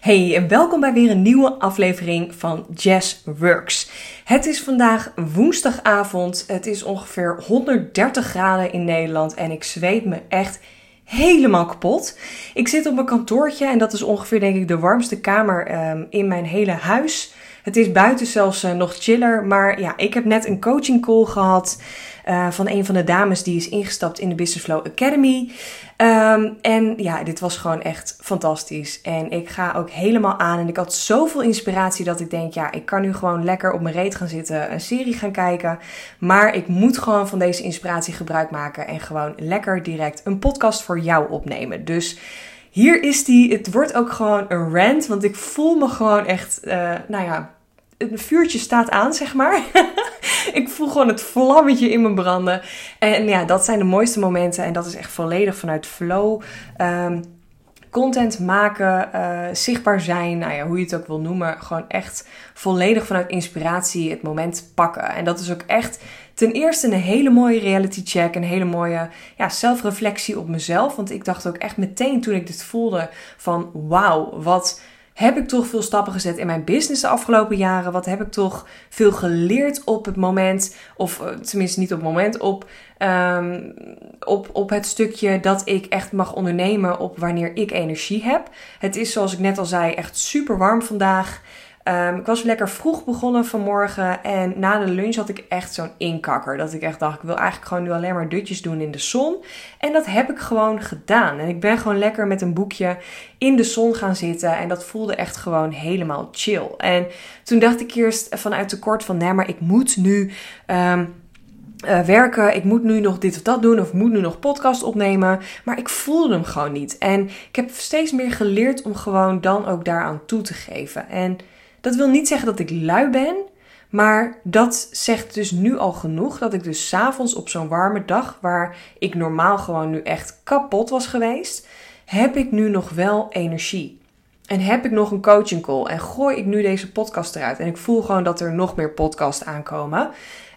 Hey welkom bij weer een nieuwe aflevering van Jazz Works. Het is vandaag woensdagavond. Het is ongeveer 130 graden in Nederland en ik zweet me echt helemaal kapot. Ik zit op mijn kantoortje en dat is ongeveer denk ik de warmste kamer um, in mijn hele huis. Het is buiten zelfs uh, nog chiller, maar ja, ik heb net een coaching call gehad. Uh, van een van de dames die is ingestapt in de Business Flow Academy. Um, en ja, dit was gewoon echt fantastisch. En ik ga ook helemaal aan. En ik had zoveel inspiratie dat ik denk, ja, ik kan nu gewoon lekker op mijn reet gaan zitten, een serie gaan kijken. Maar ik moet gewoon van deze inspiratie gebruik maken en gewoon lekker direct een podcast voor jou opnemen. Dus hier is die. Het wordt ook gewoon een rant, want ik voel me gewoon echt, uh, nou ja, een vuurtje staat aan, zeg maar. ik voel gewoon het vlammetje in me branden. En ja, dat zijn de mooiste momenten. En dat is echt volledig vanuit flow. Um, content maken, uh, zichtbaar zijn, nou ja, hoe je het ook wil noemen. Gewoon echt volledig vanuit inspiratie het moment pakken. En dat is ook echt ten eerste een hele mooie reality check. Een hele mooie ja, zelfreflectie op mezelf. Want ik dacht ook echt meteen toen ik dit voelde van wauw, wat heb ik toch veel stappen gezet in mijn business de afgelopen jaren? Wat heb ik toch veel geleerd op het moment, of eh, tenminste niet op het moment, op, um, op, op het stukje dat ik echt mag ondernemen op wanneer ik energie heb. Het is zoals ik net al zei, echt super warm vandaag. Um, ik was lekker vroeg begonnen vanmorgen en na de lunch had ik echt zo'n inkakker. Dat ik echt dacht, ik wil eigenlijk gewoon nu alleen maar dutjes doen in de zon. En dat heb ik gewoon gedaan. En ik ben gewoon lekker met een boekje in de zon gaan zitten. En dat voelde echt gewoon helemaal chill. En toen dacht ik eerst vanuit tekort van, nee, maar ik moet nu... Um, uh, werken, ik moet nu nog dit of dat doen, of moet nu nog podcast opnemen. Maar ik voelde hem gewoon niet. En ik heb steeds meer geleerd om gewoon dan ook daaraan toe te geven. En dat wil niet zeggen dat ik lui ben, maar dat zegt dus nu al genoeg dat ik dus s'avonds op zo'n warme dag, waar ik normaal gewoon nu echt kapot was geweest, heb ik nu nog wel energie. En heb ik nog een coaching call en gooi ik nu deze podcast eruit. En ik voel gewoon dat er nog meer podcasts aankomen.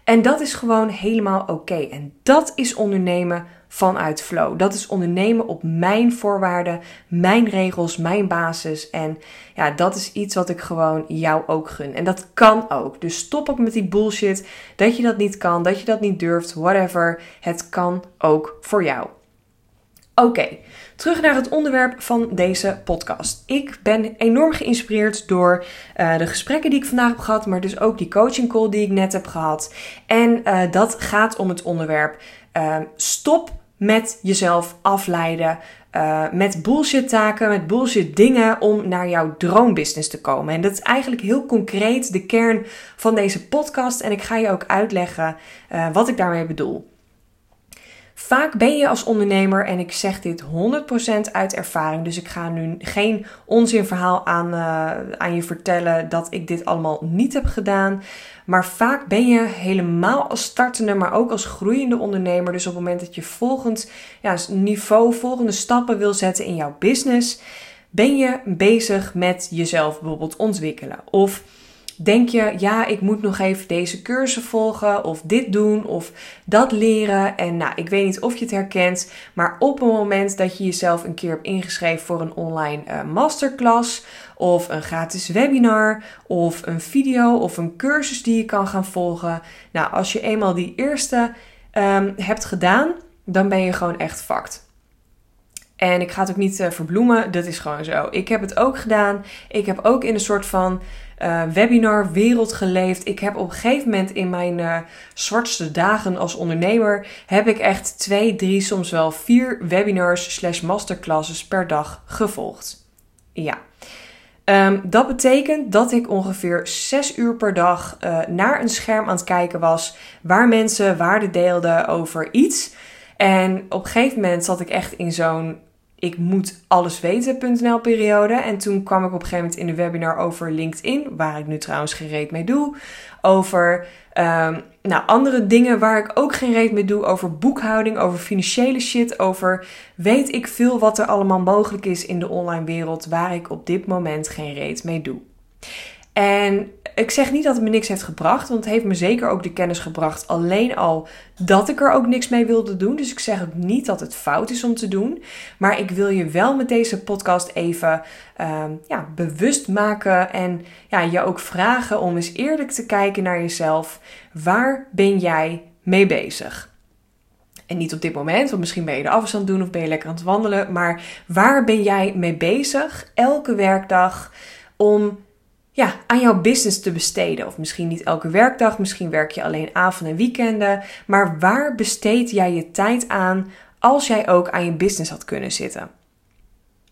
En dat is gewoon helemaal oké. En dat is ondernemen vanuit flow. Dat is ondernemen op mijn voorwaarden, mijn regels, mijn basis. En ja, dat is iets wat ik gewoon jou ook gun. En dat kan ook. Dus stop ook met die bullshit dat je dat niet kan, dat je dat niet durft, whatever. Het kan ook voor jou. Oké, terug naar het onderwerp van deze podcast. Ik ben enorm geïnspireerd door uh, de gesprekken die ik vandaag heb gehad, maar dus ook die coaching call die ik net heb gehad. En uh, dat gaat om het onderwerp uh, stop met jezelf afleiden. Uh, met bullshit taken, met bullshit dingen om naar jouw droombusiness te komen. En dat is eigenlijk heel concreet de kern van deze podcast. En ik ga je ook uitleggen uh, wat ik daarmee bedoel. Vaak ben je als ondernemer, en ik zeg dit 100% uit ervaring, dus ik ga nu geen onzinverhaal aan, uh, aan je vertellen dat ik dit allemaal niet heb gedaan. Maar vaak ben je helemaal als startende, maar ook als groeiende ondernemer, dus op het moment dat je volgend ja, niveau, volgende stappen wil zetten in jouw business, ben je bezig met jezelf bijvoorbeeld ontwikkelen. Of Denk je, ja, ik moet nog even deze cursus volgen of dit doen of dat leren. En nou, ik weet niet of je het herkent, maar op het moment dat je jezelf een keer hebt ingeschreven voor een online uh, masterclass of een gratis webinar of een video of een cursus die je kan gaan volgen. Nou, als je eenmaal die eerste um, hebt gedaan, dan ben je gewoon echt fucked. En ik ga het ook niet uh, verbloemen, dat is gewoon zo. Ik heb het ook gedaan. Ik heb ook in een soort van uh, webinar wereld geleefd. Ik heb op een gegeven moment in mijn uh, zwartste dagen als ondernemer heb ik echt twee, drie, soms wel vier webinars slash masterclasses per dag gevolgd. Ja. Um, dat betekent dat ik ongeveer zes uur per dag naar een scherm aan het kijken was waar mensen waarde deelden over iets. En op een gegeven moment zat ik echt in zo'n ik moet alles weten.nl periode. En toen kwam ik op een gegeven moment in de webinar over LinkedIn, waar ik nu trouwens geen reet mee doe. Over um, nou, andere dingen waar ik ook geen reet mee doe. Over boekhouding, over financiële shit. Over weet ik veel wat er allemaal mogelijk is in de online wereld waar ik op dit moment geen reet mee doe. En ik zeg niet dat het me niks heeft gebracht, want het heeft me zeker ook de kennis gebracht. Alleen al dat ik er ook niks mee wilde doen. Dus ik zeg ook niet dat het fout is om te doen. Maar ik wil je wel met deze podcast even ehm, ja, bewust maken. En ja, je ook vragen om eens eerlijk te kijken naar jezelf. Waar ben jij mee bezig? En niet op dit moment, want misschien ben je de afstand doen of ben je lekker aan het wandelen. Maar waar ben jij mee bezig elke werkdag om ja, aan jouw business te besteden. Of misschien niet elke werkdag, misschien werk je alleen avonden en weekenden. Maar waar besteed jij je tijd aan als jij ook aan je business had kunnen zitten?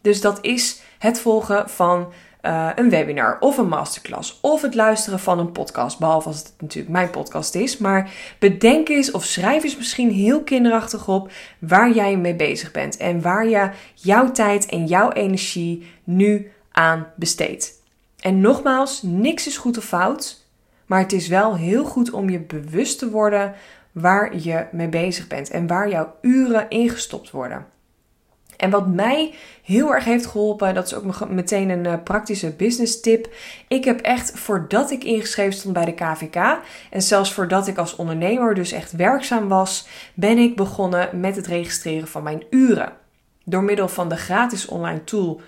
Dus dat is het volgen van uh, een webinar of een masterclass of het luisteren van een podcast. Behalve als het natuurlijk mijn podcast is. Maar bedenk eens of schrijf eens misschien heel kinderachtig op waar jij mee bezig bent. En waar je jouw tijd en jouw energie nu aan besteedt. En nogmaals, niks is goed of fout. Maar het is wel heel goed om je bewust te worden waar je mee bezig bent en waar jouw uren ingestopt worden. En wat mij heel erg heeft geholpen, dat is ook meteen een eh, praktische business tip. Ik heb echt voordat ik ingeschreven stond bij de KVK en zelfs voordat ik als ondernemer dus echt werkzaam was, ben ik begonnen met het registreren van mijn uren. Door middel van de gratis online tool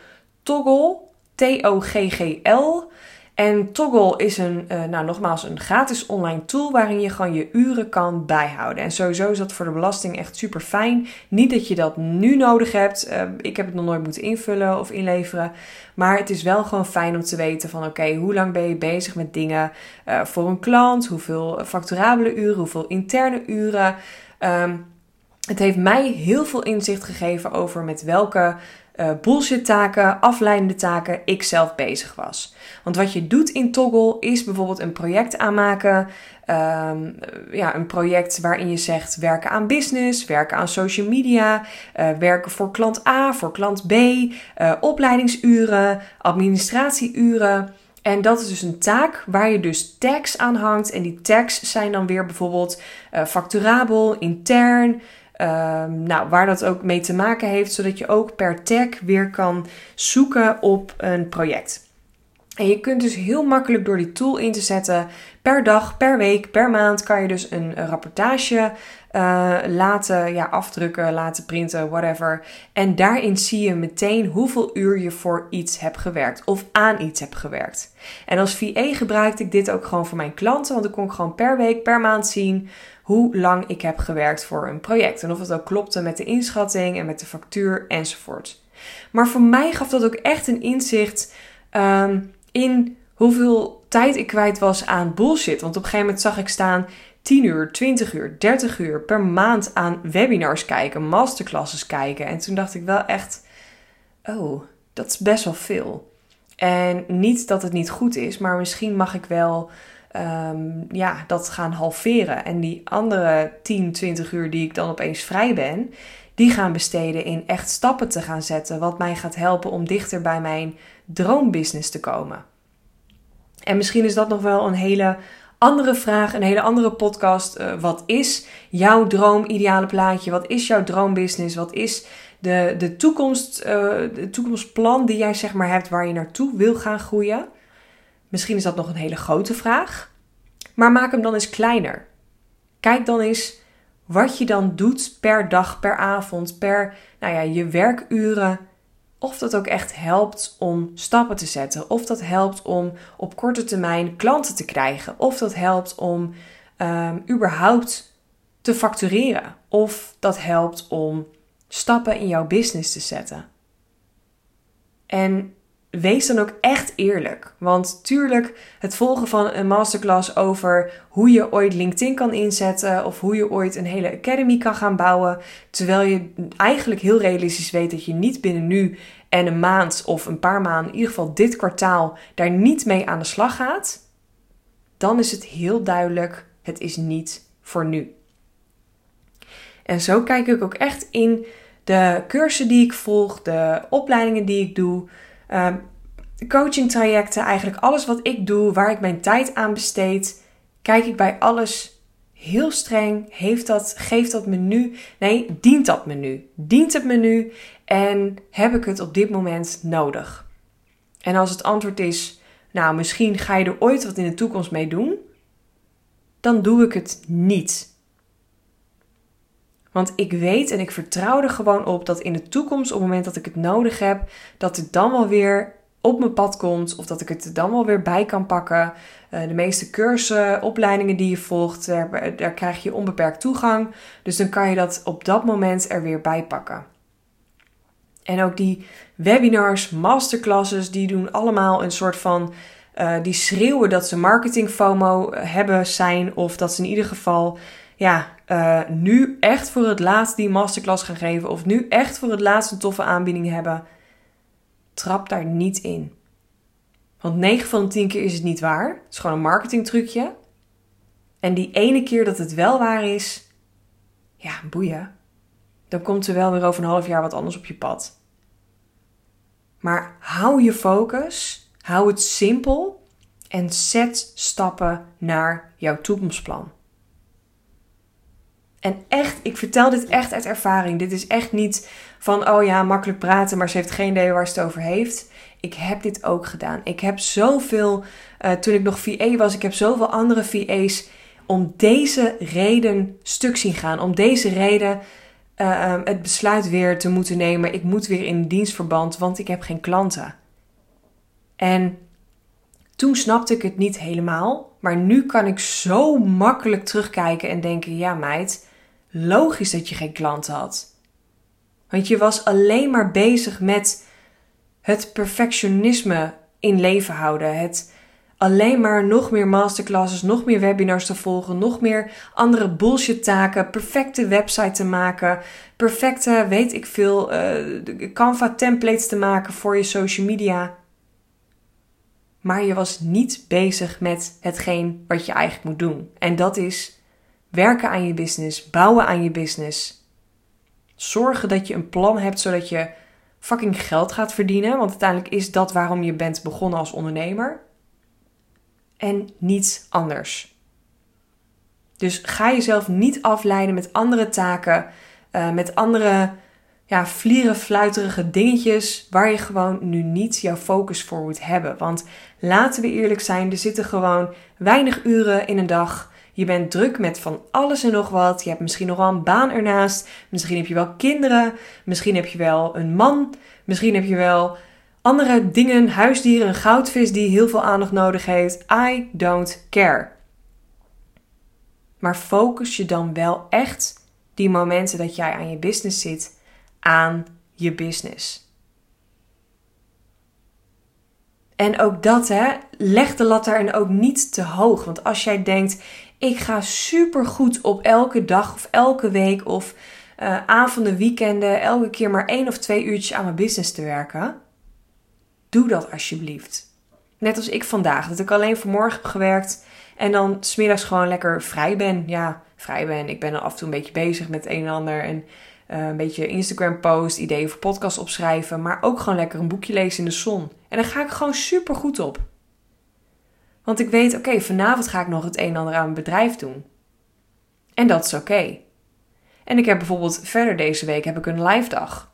Toggle T-O-G-G-L. En Toggle is een, uh, nou nogmaals, een gratis online tool waarin je gewoon je uren kan bijhouden. En sowieso is dat voor de belasting echt super fijn. Niet dat je dat nu nodig hebt. Uh, ik heb het nog nooit moeten invullen of inleveren. Maar het is wel gewoon fijn om te weten van oké, hoe lang ben je bezig met dingen uh, voor een klant? Hoeveel facturabele uren, hoeveel interne uren? Um, het heeft mij heel veel inzicht gegeven over met welke uh, bullshit taken, afleidende taken ik zelf bezig was. Want wat je doet in Toggle is bijvoorbeeld een project aanmaken. Um, ja, een project waarin je zegt werken aan business, werken aan social media, uh, werken voor klant A, voor klant B, uh, opleidingsuren, administratieuren. En dat is dus een taak waar je dus tags aan hangt. En die tags zijn dan weer bijvoorbeeld uh, facturabel, intern, Um, nou, waar dat ook mee te maken heeft, zodat je ook per tag weer kan zoeken op een project. En je kunt dus heel makkelijk door die tool in te zetten, per dag, per week, per maand kan je dus een, rapportage uh, laten ja, afdrukken, laten printen, whatever. En daarin zie je meteen hoeveel uur je voor iets hebt gewerkt of aan iets hebt gewerkt. En als VA gebruikte ik dit ook gewoon voor mijn klanten, want dan kon ik gewoon per week, per maand zien hoe lang ik heb gewerkt voor een project. En of het ook klopte met de inschatting en met de factuur enzovoort. Maar voor mij gaf dat ook echt een inzicht um, in hoeveel tijd ik kwijt was aan bullshit. Want op een gegeven moment zag ik staan 10 uur, 20 uur, 30 uur per maand aan webinars kijken, masterclasses kijken. En toen dacht ik wel echt, oh, dat is best wel veel. En niet dat het niet goed is, maar misschien mag ik wel um, ja, dat gaan halveren. En die andere 10, 20 uur die ik dan opeens vrij ben, die gaan besteden in echt stappen te gaan zetten. Wat mij gaat helpen om dichter bij mijn droombusiness te komen. En misschien is dat nog wel een hele andere vraag, een hele andere podcast. Uh, wat is jouw droom ideale plaatje? Wat is jouw droombusiness? Wat is de, de, toekomst, uh, de toekomstplan die jij zeg maar hebt waar je naartoe wil gaan groeien? Misschien is dat nog een hele grote vraag, maar maak hem dan eens kleiner. Kijk dan eens wat je dan doet per dag, per avond, per nou ja, je werkuren. Of dat ook echt helpt om stappen te zetten. Of dat helpt om op korte termijn klanten te krijgen. Of dat helpt om um, überhaupt te factureren. Of dat helpt om stappen in jouw business te zetten. En wees dan ook echt eerlijk. Want tuurlijk, het volgen van een masterclass over hoe je ooit LinkedIn kan inzetten of hoe je ooit een hele academy kan gaan bouwen, terwijl je eigenlijk heel realistisch weet dat je niet binnen nu en een maand of een paar maanden, in ieder geval dit kwartaal, daar niet mee aan de slag gaat, dan is het heel duidelijk: het is niet voor nu. En zo kijk ik ook echt in de cursussen die ik volg, de opleidingen die ik doe uh, coaching trajecten, eigenlijk alles wat ik doe, waar ik mijn tijd aan besteed, kijk ik bij alles heel streng. Heeft dat, geeft dat menu? Nee, dient dat menu? Dient het menu? En heb ik het op dit moment nodig? En als het antwoord is nou, misschien ga je er ooit wat in de toekomst mee doen, dan doe ik het niet. Want ik weet en ik vertrouw er gewoon op dat in de toekomst, op het moment dat ik het nodig heb, dat het dan wel weer op mijn pad komt of dat ik het dan wel weer bij kan pakken. Uh, de meeste cursussen, opleidingen die je volgt, daar, daar krijg je onbeperkt toegang. Dus dan kan je dat op dat moment er weer bij pakken. En ook die webinars, masterclasses, die doen allemaal een soort van. Uh, die schreeuwen dat ze marketing FOMO hebben zijn. Of dat ze in ieder geval ja, uh, nu echt voor het laatst die masterclass gaan geven. Of nu echt voor het laatst een toffe aanbieding hebben. Trap daar niet in. Want 9 van de 10 keer is het niet waar. Het is gewoon een marketingtrucje. En die ene keer dat het wel waar is, ja, boeien. Dan komt er wel weer over een half jaar wat anders op je pad. Maar hou je focus, hou het simpel en zet stappen naar jouw toekomstplan. En echt, ik vertel dit echt uit ervaring. Dit is echt niet van, oh ja, makkelijk praten, maar ze heeft geen idee waar ze het over heeft. Ik heb dit ook gedaan. Ik heb zoveel, uh, toen ik nog VA was, ik heb zoveel andere VA's om deze reden stuk zien gaan. Om deze reden uh, het besluit weer te moeten nemen. Ik moet weer in dienstverband, want ik heb geen klanten. En toen snapte ik het niet helemaal. Maar nu kan ik zo makkelijk terugkijken en denken: ja, meid, logisch dat je geen klanten had. Want je was alleen maar bezig met het perfectionisme in leven houden. Het alleen maar nog meer masterclasses, nog meer webinars te volgen, nog meer andere bullshit taken, perfecte website te maken, perfecte, weet ik veel, uh, Canva templates te maken voor je social media. Maar je was niet bezig met hetgeen wat je eigenlijk moet doen. En dat is werken aan je business, bouwen aan je business. Zorgen dat je een plan hebt zodat je fucking geld gaat verdienen. Want uiteindelijk is dat waarom je bent begonnen als ondernemer en niets anders. Dus ga jezelf niet afleiden met andere taken, uh, met andere ja, vlieren, fluiterige dingetjes waar je gewoon nu niet jouw focus voor moet hebben. Want laten we eerlijk zijn, er zitten gewoon weinig uren in een dag. Je bent druk met van alles en nog wat. Je hebt misschien nog wel een baan ernaast. Misschien heb je wel kinderen. Misschien heb je wel een man. Misschien heb je wel andere dingen, huisdieren, een goudvis die heel veel aandacht nodig heeft. I don't care. Maar focus je dan wel echt die momenten dat jij aan je business zit aan je business. En ook dat, hè, leg de lat daarin ook niet te hoog. Want als jij denkt, ik ga super goed op elke dag of elke week of uh, avonden, weekenden, elke keer maar één of twee uurtjes aan mijn business te werken Doe dat alsjeblieft. Net als ik vandaag, dat ik alleen vanmorgen heb gewerkt en dan smiddags gewoon lekker vrij ben. Ja, vrij ben. Ik ben dan af en toe een beetje bezig met een en ander en uh, een beetje Instagram post, ideeën voor podcast opschrijven, maar ook gewoon lekker een boekje lezen in de zon. En daar ga ik gewoon super goed op. Want ik weet, oké, vanavond ga ik nog het een en ander aan mijn bedrijf doen. En dat is oké. En ik heb bijvoorbeeld verder deze week heb ik een live dag.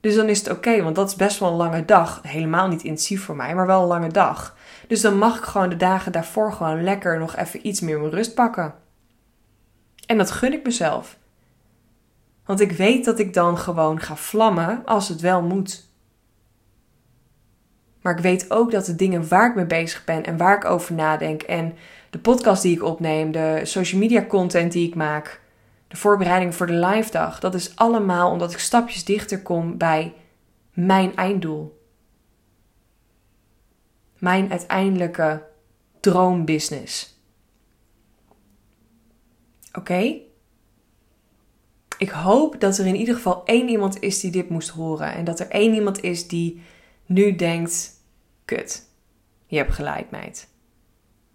Dus dan is het oké, want dat is best wel een lange dag. Helemaal niet intensief voor mij, maar wel een lange dag. Dus dan mag ik gewoon de dagen daarvoor gewoon lekker nog even iets meer mijn rust pakken. En dat gun ik mezelf. Want ik weet dat ik dan gewoon ga vlammen als het wel moet. Maar ik weet ook dat de dingen waar ik mee bezig ben en waar ik over nadenk en de podcast die ik opneem, de social media content die ik maak, de voorbereiding voor de live dag. Dat is allemaal omdat ik stapjes dichter kom bij mijn einddoel. Mijn uiteindelijke droombusiness. Oké? Ik hoop dat er in ieder geval één iemand is die dit moest horen. En dat er één iemand is die nu denkt: kut, je hebt gelijk, meid.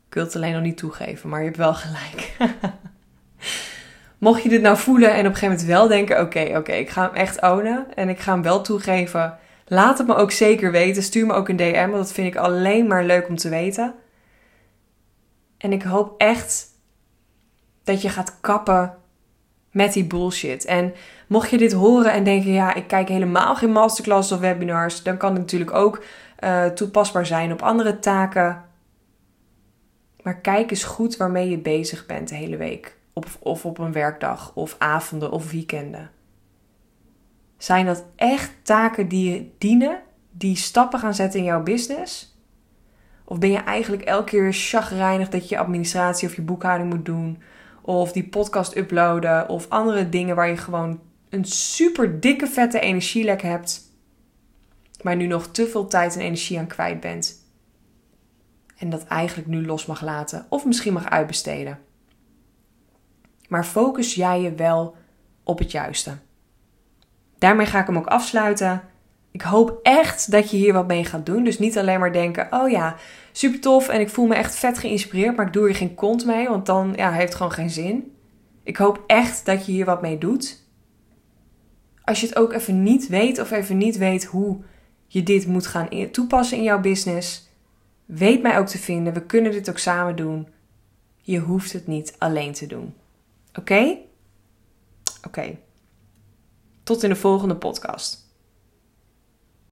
Ik wil het alleen nog niet toegeven, maar je hebt wel gelijk. Mocht je dit nou voelen en op een gegeven moment wel denken: oké, oké, ik ga hem echt ownen en ik ga hem wel toegeven. Laat het me ook zeker weten. Stuur me ook een DM, want dat vind ik alleen maar leuk om te weten. En ik hoop echt dat je gaat kappen met die bullshit. En mocht je dit horen en denken, ja, ik kijk helemaal geen masterclass of webinars, dan kan het natuurlijk ook uh, toepasbaar zijn op andere taken. Maar kijk eens goed waarmee je bezig bent de hele week. Of, of op een werkdag, of avonden, of weekenden. Zijn dat echt taken die je dienen, die stappen gaan zetten in jouw business? Of ben je eigenlijk elke keer chagrijnig dat je administratie of je boekhouding moet doen? Of die podcast uploaden? Of andere dingen waar je gewoon een super dikke vette energielek hebt, maar nu nog te veel tijd en energie aan kwijt bent? En dat eigenlijk nu los mag laten of misschien mag uitbesteden. Maar focus jij je wel op het juiste. Daarmee ga ik hem ook afsluiten. Ik hoop echt dat je hier wat mee gaat doen. Dus niet alleen maar denken: oh ja, super tof en ik voel me echt vet geïnspireerd, maar ik doe er geen kont mee, want dan ja, heeft het gewoon geen zin. Ik hoop echt dat je hier wat mee doet. Als je het ook even niet weet of even niet weet hoe je dit moet gaan toepassen in jouw business, weet mij ook te vinden. We kunnen dit ook samen doen. Je hoeft het niet alleen te doen. Oké? Oké. Tot in de volgende podcast.